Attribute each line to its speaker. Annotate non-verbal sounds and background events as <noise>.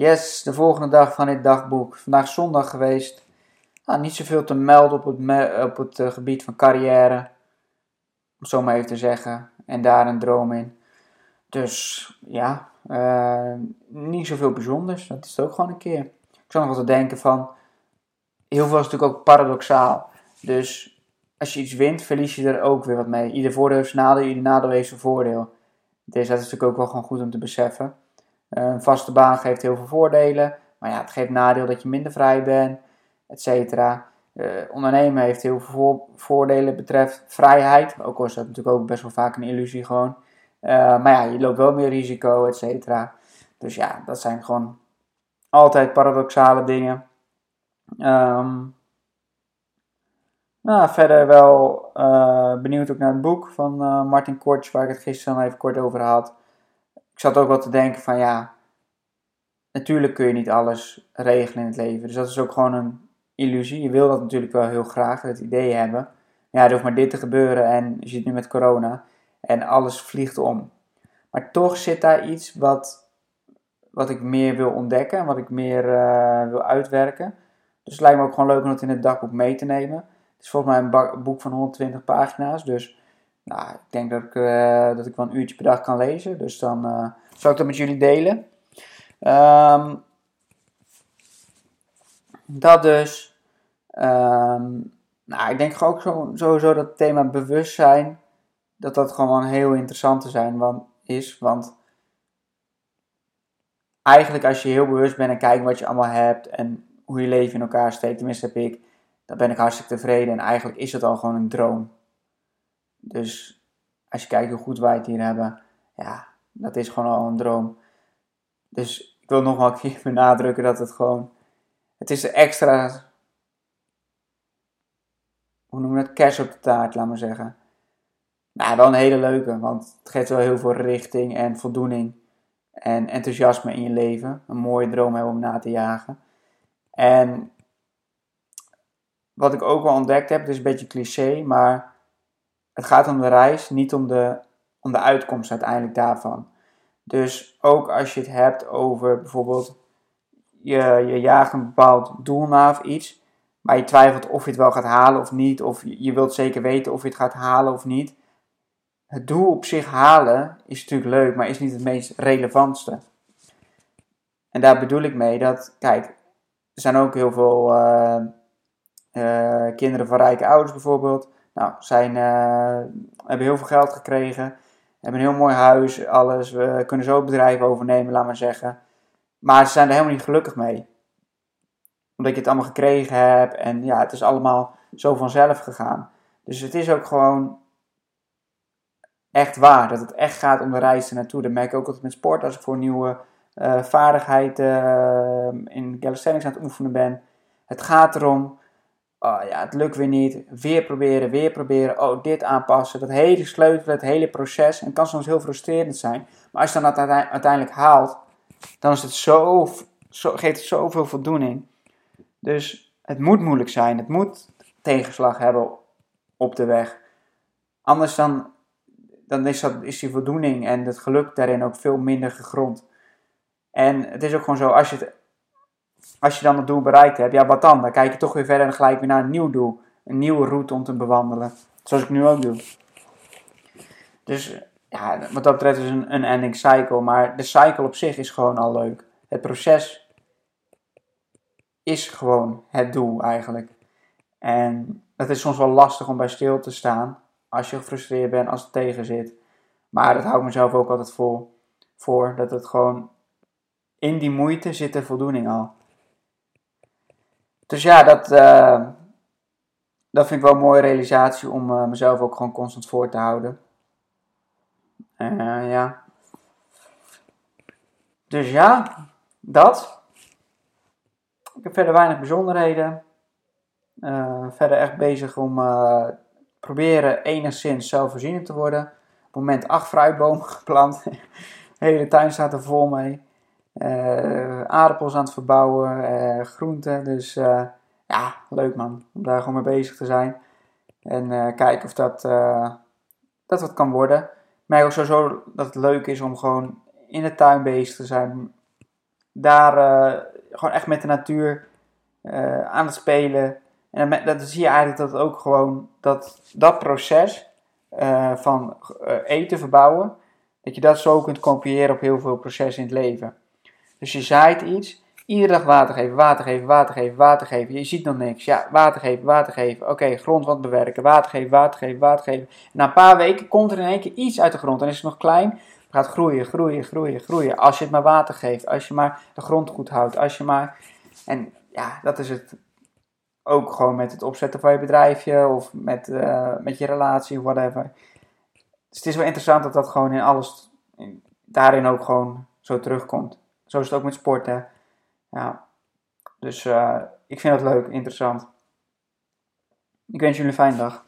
Speaker 1: Yes, de volgende dag van dit dagboek. Vandaag zondag geweest. Nou, niet zoveel te melden op het, op het uh, gebied van carrière. Om zo maar even te zeggen. En daar een droom in. Dus ja, uh, niet zoveel bijzonders. Dat is het ook gewoon een keer. Ik zou nog wel te denken van. Heel veel is natuurlijk ook paradoxaal. Dus als je iets wint, verlies je er ook weer wat mee. Ieder voordeel zijn nadeel, ieder nadeel heeft zijn voordeel. Dus dat is natuurlijk ook wel gewoon goed om te beseffen. Een vaste baan geeft heel veel voordelen, maar ja, het geeft nadeel dat je minder vrij bent, et cetera. Uh, ondernemen heeft heel veel voordelen betreft vrijheid, ook al is dat natuurlijk ook best wel vaak een illusie gewoon. Uh, maar ja, je loopt wel meer risico, et cetera. Dus ja, dat zijn gewoon altijd paradoxale dingen. Um, nou, verder wel uh, benieuwd ook naar het boek van Martin Kortsch, waar ik het gisteren al even kort over had ik zat ook wel te denken van ja, natuurlijk kun je niet alles regelen in het leven. Dus dat is ook gewoon een illusie. Je wil dat natuurlijk wel heel graag, het idee hebben. Ja, er hoeft maar dit te gebeuren en je zit nu met corona en alles vliegt om. Maar toch zit daar iets wat, wat ik meer wil ontdekken en wat ik meer uh, wil uitwerken. Dus het lijkt me ook gewoon leuk om het in het dagboek mee te nemen. Het is volgens mij een boek van 120 pagina's, dus nou, ik denk dat ik, uh, dat ik wel een uurtje per dag kan lezen. Dus dan uh, zal ik dat met jullie delen. Um, dat dus. Um, nou, ik denk ook zo, sowieso dat het thema bewustzijn. Dat dat gewoon heel interessant te zijn want, is. Want eigenlijk als je heel bewust bent en kijkt wat je allemaal hebt. En hoe je leven in elkaar steekt. Tenminste heb ik. Dan ben ik hartstikke tevreden. En eigenlijk is het al gewoon een droom. Dus als je kijkt hoe goed wij het hier hebben, ja, dat is gewoon al een droom. Dus ik wil nog wel een keer <laughs> benadrukken dat het gewoon, het is extra, hoe noemen we het, kerst op de taart, laat maar zeggen. Nou, wel een hele leuke, want het geeft wel heel veel richting en voldoening en enthousiasme in je leven. Een mooie droom hebben om na te jagen. En wat ik ook wel ontdekt heb, het is een beetje cliché, maar het gaat om de reis, niet om de, om de uitkomst uiteindelijk daarvan. Dus ook als je het hebt over bijvoorbeeld je, je jaagt een bepaald doel na of iets, maar je twijfelt of je het wel gaat halen of niet, of je wilt zeker weten of je het gaat halen of niet. Het doel op zich halen is natuurlijk leuk, maar is niet het meest relevantste. En daar bedoel ik mee dat, kijk, er zijn ook heel veel uh, uh, kinderen van rijke ouders bijvoorbeeld, nou, zijn, uh, hebben heel veel geld gekregen. Hebben een heel mooi huis, alles. We kunnen zo bedrijven overnemen, laat maar zeggen. Maar ze zijn er helemaal niet gelukkig mee. Omdat je het allemaal gekregen hebt. En ja, het is allemaal zo vanzelf gegaan. Dus het is ook gewoon echt waar. Dat het echt gaat om de reis naartoe. Dat merk ik ook altijd met sport. Als ik voor nieuwe uh, vaardigheden uh, in calisthenics aan het oefenen ben. Het gaat erom oh ja, het lukt weer niet. Weer proberen, weer proberen. Oh, dit aanpassen. Dat hele sleutelen, het hele proces. En het kan soms heel frustrerend zijn. Maar als je dan dat uiteindelijk haalt, dan is het zo, zo, geeft het zoveel voldoening. Dus het moet moeilijk zijn. Het moet tegenslag hebben op de weg. Anders dan, dan is, dat, is die voldoening en het geluk daarin ook veel minder gegrond. En het is ook gewoon zo, als je het als je dan het doel bereikt hebt, ja, wat dan? Dan kijk je toch weer verder en gelijk weer naar een nieuw doel. Een nieuwe route om te bewandelen. Zoals ik nu ook doe. Dus ja, wat dat betreft is een, een ending cycle. Maar de cycle op zich is gewoon al leuk. Het proces is gewoon het doel eigenlijk. En het is soms wel lastig om bij stil te staan. Als je gefrustreerd bent, als het tegen zit. Maar dat hou ik mezelf ook altijd vol voor. Dat het gewoon in die moeite zit de voldoening al. Dus ja, dat, uh, dat vind ik wel een mooie realisatie om uh, mezelf ook gewoon constant voor te houden. Uh, ja. Dus ja, dat. Ik heb verder weinig bijzonderheden. Verder echt bezig om proberen enigszins zelfvoorzienend te worden. Op het moment acht fruitbomen <laughs> geplant. De hele tuin staat er vol mee. Uh, aardappels aan het verbouwen, groenten. Dus ja, leuk man. Om daar gewoon mee bezig te zijn. En kijken of dat, dat wat kan worden. Ik ook sowieso dat het leuk is om gewoon in de tuin bezig te zijn. Daar gewoon echt met de natuur aan het spelen en dan, zie je eigenlijk dat ook gewoon dat, dat proces van eten verbouwen, dat je dat zo kunt kopiëren op heel veel processen in het leven. Dus je zaait iets, iedere dag water geven, water geven, water geven, water geven. Je ziet nog niks. Ja, water geven, water geven. Oké, grond wat bewerken, water geven, water geven, water geven. En na een paar weken komt er in één keer iets uit de grond. Dan is het nog klein, gaat groeien, groeien, groeien, groeien. Als je het maar water geeft, als je maar de grond goed houdt, als je maar... En ja, dat is het ook gewoon met het opzetten van je bedrijfje of met, uh, met je relatie whatever. Dus het is wel interessant dat dat gewoon in alles, in, daarin ook gewoon zo terugkomt. Zo is het ook met sporten. Ja. Dus uh, ik vind het leuk, interessant. Ik wens jullie een fijne dag.